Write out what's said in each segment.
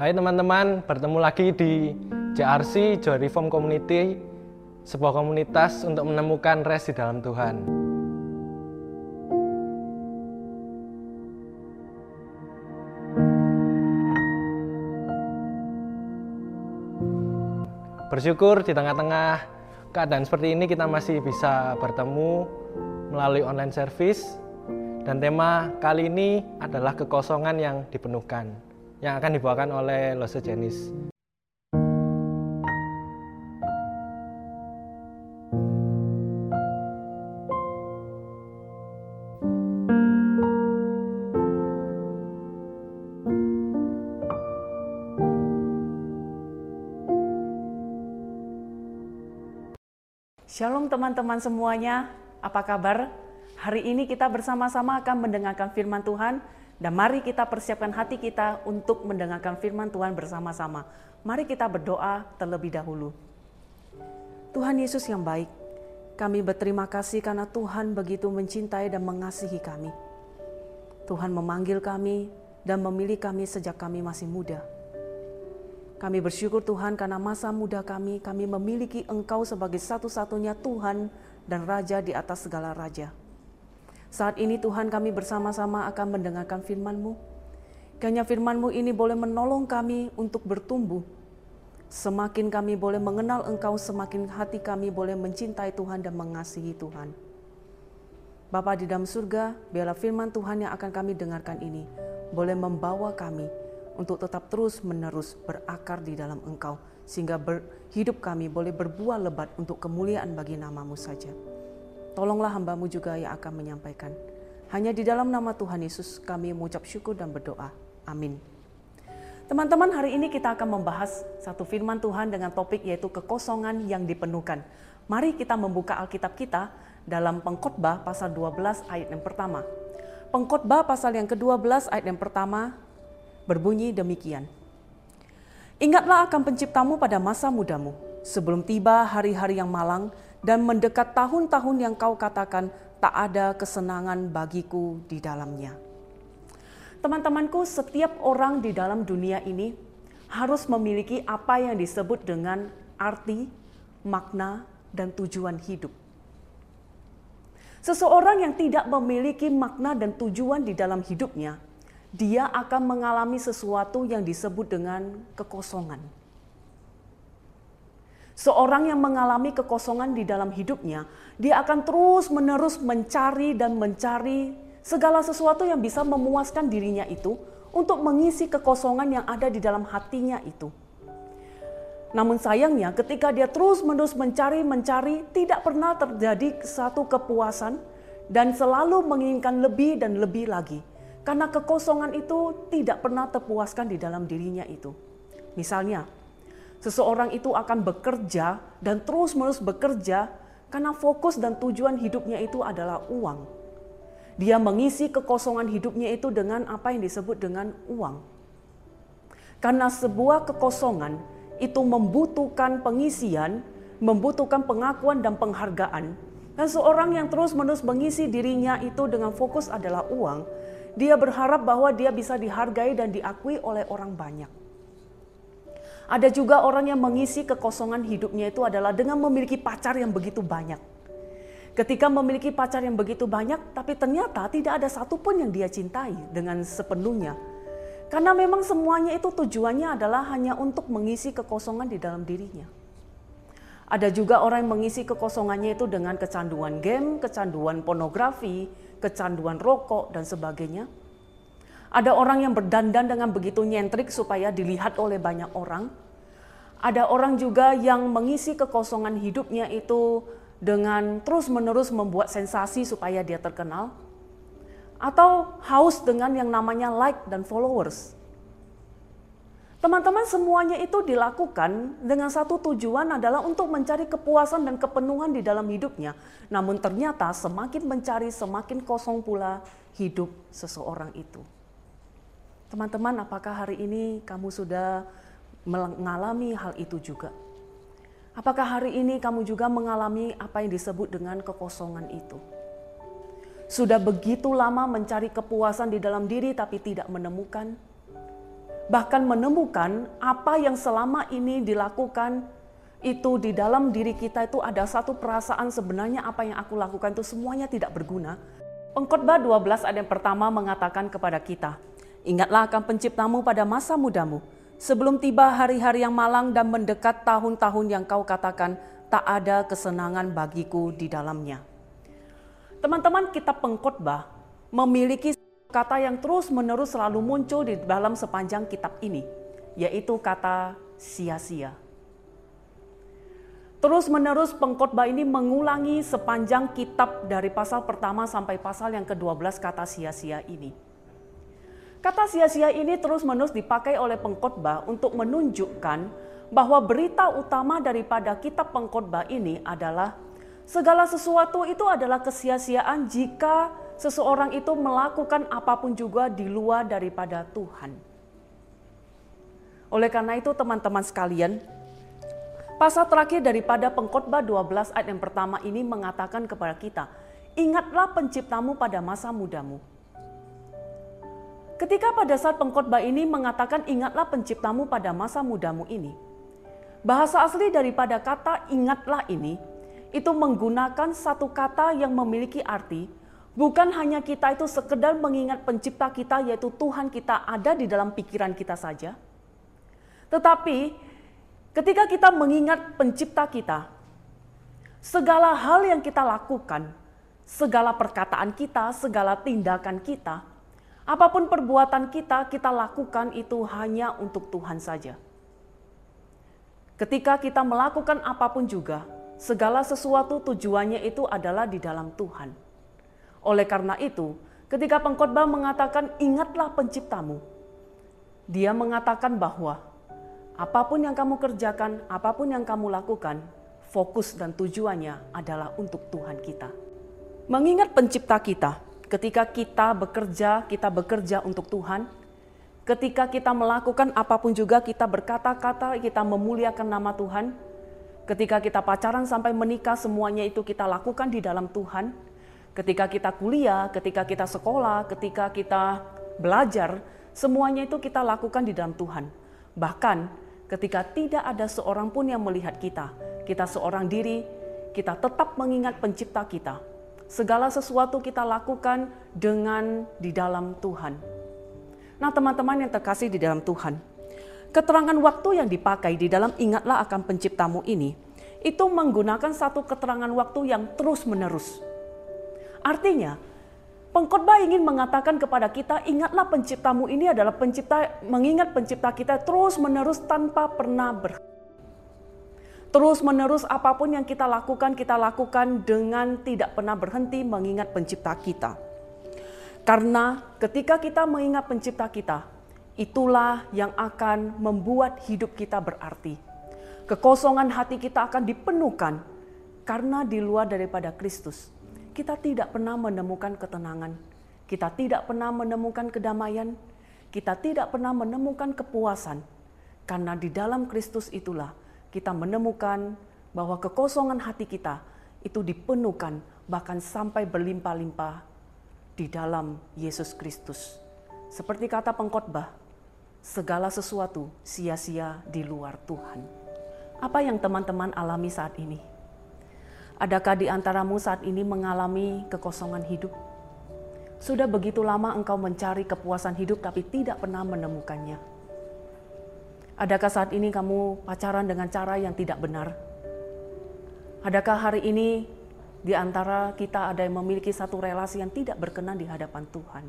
Hai teman-teman, bertemu lagi di JRC Joy Reform Community, sebuah komunitas untuk menemukan rest di dalam Tuhan. Bersyukur di tengah-tengah keadaan seperti ini kita masih bisa bertemu melalui online service dan tema kali ini adalah kekosongan yang dipenuhkan yang akan dibawakan oleh Lose Jenis. Shalom teman-teman semuanya, apa kabar? Hari ini kita bersama-sama akan mendengarkan firman Tuhan dan mari kita persiapkan hati kita untuk mendengarkan firman Tuhan bersama-sama. Mari kita berdoa terlebih dahulu. Tuhan Yesus yang baik, kami berterima kasih karena Tuhan begitu mencintai dan mengasihi kami. Tuhan memanggil kami dan memilih kami sejak kami masih muda. Kami bersyukur Tuhan karena masa muda kami, kami memiliki Engkau sebagai satu-satunya Tuhan dan Raja di atas segala Raja. Saat ini Tuhan kami bersama-sama akan mendengarkan firman-Mu. Kiranya firman-Mu ini boleh menolong kami untuk bertumbuh. Semakin kami boleh mengenal Engkau, semakin hati kami boleh mencintai Tuhan dan mengasihi Tuhan. Bapa di dalam surga, biarlah firman Tuhan yang akan kami dengarkan ini boleh membawa kami untuk tetap terus menerus berakar di dalam Engkau, sehingga hidup kami boleh berbuah lebat untuk kemuliaan bagi namamu saja. Tolonglah hambamu juga yang akan menyampaikan. Hanya di dalam nama Tuhan Yesus kami mengucap syukur dan berdoa. Amin. Teman-teman, hari ini kita akan membahas satu firman Tuhan dengan topik yaitu kekosongan yang dipenuhkan. Mari kita membuka Alkitab kita dalam Pengkhotbah pasal 12 ayat yang pertama. Pengkhotbah pasal yang ke-12 ayat yang pertama berbunyi demikian. Ingatlah akan penciptamu pada masa mudamu, sebelum tiba hari-hari yang malang dan mendekat tahun-tahun yang kau katakan tak ada kesenangan bagiku di dalamnya. Teman-temanku, setiap orang di dalam dunia ini harus memiliki apa yang disebut dengan arti, makna, dan tujuan hidup. Seseorang yang tidak memiliki makna dan tujuan di dalam hidupnya, dia akan mengalami sesuatu yang disebut dengan kekosongan Seorang yang mengalami kekosongan di dalam hidupnya, dia akan terus-menerus mencari dan mencari segala sesuatu yang bisa memuaskan dirinya itu untuk mengisi kekosongan yang ada di dalam hatinya itu. Namun sayangnya ketika dia terus-menerus mencari-mencari tidak pernah terjadi satu kepuasan dan selalu menginginkan lebih dan lebih lagi. Karena kekosongan itu tidak pernah terpuaskan di dalam dirinya itu. Misalnya, seseorang itu akan bekerja dan terus-menerus bekerja karena fokus dan tujuan hidupnya itu adalah uang. Dia mengisi kekosongan hidupnya itu dengan apa yang disebut dengan uang. Karena sebuah kekosongan itu membutuhkan pengisian, membutuhkan pengakuan dan penghargaan. Dan seorang yang terus-menerus mengisi dirinya itu dengan fokus adalah uang, dia berharap bahwa dia bisa dihargai dan diakui oleh orang banyak. Ada juga orang yang mengisi kekosongan hidupnya itu adalah dengan memiliki pacar yang begitu banyak. Ketika memiliki pacar yang begitu banyak, tapi ternyata tidak ada satupun yang dia cintai dengan sepenuhnya. Karena memang semuanya itu tujuannya adalah hanya untuk mengisi kekosongan di dalam dirinya. Ada juga orang yang mengisi kekosongannya itu dengan kecanduan game, kecanduan pornografi, kecanduan rokok, dan sebagainya. Ada orang yang berdandan dengan begitu nyentrik supaya dilihat oleh banyak orang. Ada orang juga yang mengisi kekosongan hidupnya itu dengan terus-menerus membuat sensasi supaya dia terkenal. Atau haus dengan yang namanya like dan followers. Teman-teman semuanya itu dilakukan dengan satu tujuan adalah untuk mencari kepuasan dan kepenuhan di dalam hidupnya. Namun ternyata semakin mencari semakin kosong pula hidup seseorang itu. Teman-teman, apakah hari ini kamu sudah mengalami hal itu juga? Apakah hari ini kamu juga mengalami apa yang disebut dengan kekosongan itu? Sudah begitu lama mencari kepuasan di dalam diri tapi tidak menemukan? bahkan menemukan apa yang selama ini dilakukan itu di dalam diri kita itu ada satu perasaan sebenarnya apa yang aku lakukan itu semuanya tidak berguna. Pengkhotbah 12 ayat yang pertama mengatakan kepada kita, Ingatlah akan penciptamu pada masa mudamu, sebelum tiba hari-hari yang malang dan mendekat tahun-tahun yang kau katakan, tak ada kesenangan bagiku di dalamnya. Teman-teman kitab pengkhotbah memiliki kata yang terus-menerus selalu muncul di dalam sepanjang kitab ini, yaitu kata sia-sia. Terus-menerus pengkhotbah ini mengulangi sepanjang kitab dari pasal pertama sampai pasal yang ke-12 kata sia-sia ini. Kata sia-sia ini terus-menerus dipakai oleh pengkhotbah untuk menunjukkan bahwa berita utama daripada kitab pengkhotbah ini adalah segala sesuatu itu adalah kesia-siaan jika seseorang itu melakukan apa pun juga di luar daripada Tuhan. Oleh karena itu teman-teman sekalian, pasal terakhir daripada pengkhotbah 12 ayat yang pertama ini mengatakan kepada kita, ingatlah penciptamu pada masa mudamu Ketika pada saat pengkhotbah ini mengatakan ingatlah penciptamu pada masa mudamu ini. Bahasa asli daripada kata ingatlah ini itu menggunakan satu kata yang memiliki arti bukan hanya kita itu sekedar mengingat pencipta kita yaitu Tuhan kita ada di dalam pikiran kita saja. Tetapi ketika kita mengingat pencipta kita, segala hal yang kita lakukan, segala perkataan kita, segala tindakan kita, Apa pun perbuatan kita, kita lakukan itu hanya untuk Tuhan saja. Ketika kita melakukan apa pun juga, segala sesuatu tujuannya itu adalah di dalam Tuhan. Oleh karena itu, ketika pengkhotbah mengatakan ingatlah penciptamu, dia mengatakan bahwa apa pun yang kamu kerjakan, apa pun yang kamu lakukan, fokus dan tujuannya adalah untuk Tuhan kita. Mengingat pencipta kita, Ketika kita bekerja, kita bekerja untuk Tuhan. Ketika kita melakukan apa pun juga, kita berkata-kata, kita memuliakan nama Tuhan. Ketika kita pacaran sampai menikah, semuanya itu kita lakukan di dalam Tuhan. Ketika kita kuliah, ketika kita sekolah, ketika kita belajar, semuanya itu kita lakukan di dalam Tuhan. Bahkan ketika tidak ada seorang pun yang melihat kita, kita seorang diri, kita tetap mengingat pencipta kita segala sesuatu kita lakukan dengan di dalam Tuhan. Nah, teman-teman yang terkasih di dalam Tuhan, keterangan waktu yang dipakai di dalam ingatlah akan penciptamu ini itu menggunakan satu keterangan waktu yang terus-menerus. Artinya, pengkhotbah ingin mengatakan kepada kita, ingatlah penciptamu ini adalah pencipta mengingat pencipta kita terus-menerus tanpa pernah berhenti. Terus menerus apa pun yang kita lakukan, kita lakukan dengan tidak pernah berhenti mengingat pencipta kita. Karena ketika kita mengingat pencipta kita, itulah yang akan membuat hidup kita berarti. Kekosongan hati kita akan dipenuhkan karena di luar daripada Kristus, kita tidak pernah menemukan ketenangan, kita tidak pernah menemukan kedamaian, kita tidak pernah menemukan kepuasan, karena di dalam Kristus itulah kita menemukan bahwa kekosongan hati kita itu dipenuhkan bahkan sampai berlimpah-limpah di dalam Yesus Kristus. Seperti kata pengkhotbah, segala sesuatu sia-sia di luar Tuhan. Apa yang teman-teman alami saat ini? Adakah di antaramu saat ini mengalami kekosongan hidup? Sudah begitu lama engkau mencari kepuasan hidup tapi tidak pernah menemukannya Adakah saat ini kamu pacaran dengan cara yang tidak benar? Adakah hari ini di antara kita ada yang memiliki satu relasi yang tidak berkenan di hadapan Tuhan?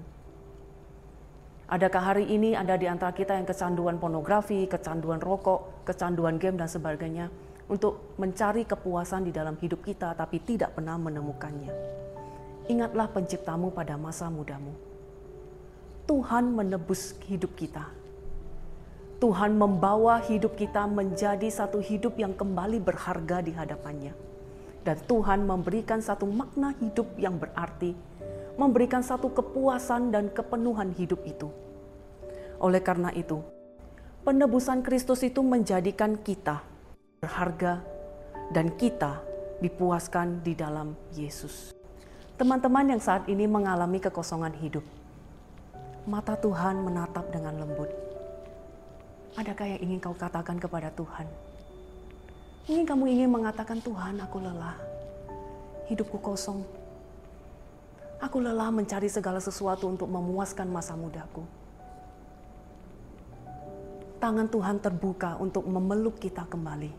Adakah hari ini ada di antara kita yang kecanduan pornografi, kecanduan rokok, kecanduan game, dan sebagainya untuk mencari kepuasan di dalam hidup kita, tapi tidak pernah menemukannya? Ingatlah penciptamu pada masa mudamu. Tuhan menebus hidup kita Tuhan membawa hidup kita menjadi satu hidup yang kembali berharga di hadapannya. Dan Tuhan memberikan satu makna hidup yang berarti, memberikan satu kepuasan dan kepenuhan hidup itu. Oleh karena itu, penebusan Kristus itu menjadikan kita berharga dan kita dipuaskan di dalam Yesus. Teman-teman yang saat ini mengalami kekosongan hidup, mata Tuhan menatap dengan lembut Adakah yang ingin kau katakan kepada Tuhan? Ingin kamu ingin mengatakan Tuhan, aku lelah. Hidupku kosong. Aku lelah mencari segala sesuatu untuk memuaskan masa mudaku. Tangan Tuhan terbuka untuk memeluk kita kembali.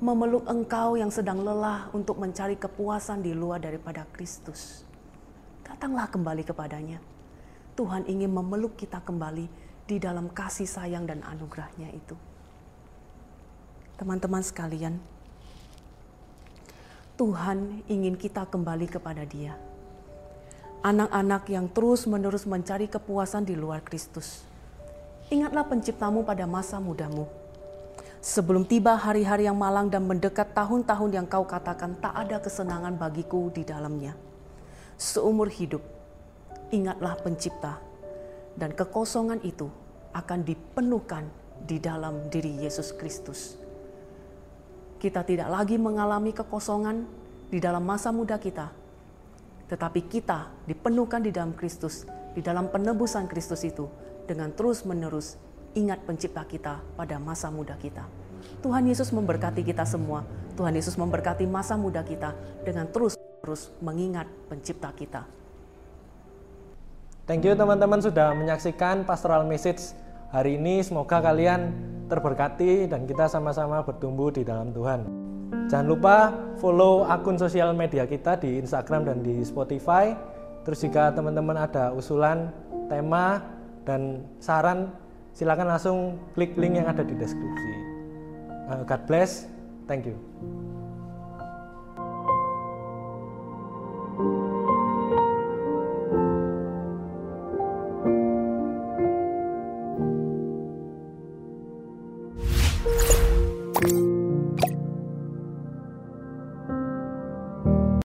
Memeluk engkau yang sedang lelah untuk mencari kepuasan di luar daripada Kristus. Datanglah kembali kepadanya. Tuhan ingin memeluk kita kembali di dalam kasih sayang dan anugerahnya itu. Teman-teman sekalian, Tuhan ingin kita kembali kepada dia anak-anak yang terus-menerus mencari kepuasan di luar Kristus. Ingatlah penciptamu pada masa mudamu. Sebelum tiba hari-hari yang malang dan mendekat tahun-tahun yang kau katakan tak ada kesenangan bagiku di dalamnya. Seumur hidup, ingatlah pencipta dan kekosongan itu akan dipenuhkan di dalam diri Yesus Kristus. Kita tidak lagi mengalami kekosongan di dalam masa muda kita, tetapi kita dipenuhkan di dalam Kristus, di dalam penebusan Kristus itu, dengan terus-menerus ingat pencipta kita pada masa muda kita. Tuhan Yesus memberkati kita semua. Tuhan Yesus memberkati masa muda kita dengan terus-terus mengingat pencipta kita. Thank you teman-teman sudah menyaksikan pastoral message hari ini. Semoga kalian terberkati dan kita sama-sama bertumbuh di dalam Tuhan. Jangan lupa follow akun sosial media kita di Instagram dan di Spotify. Terus jika teman-teman ada usulan, tema, dan saran, silakan langsung klik link yang ada di deskripsi. Uh, God bless. Thank you.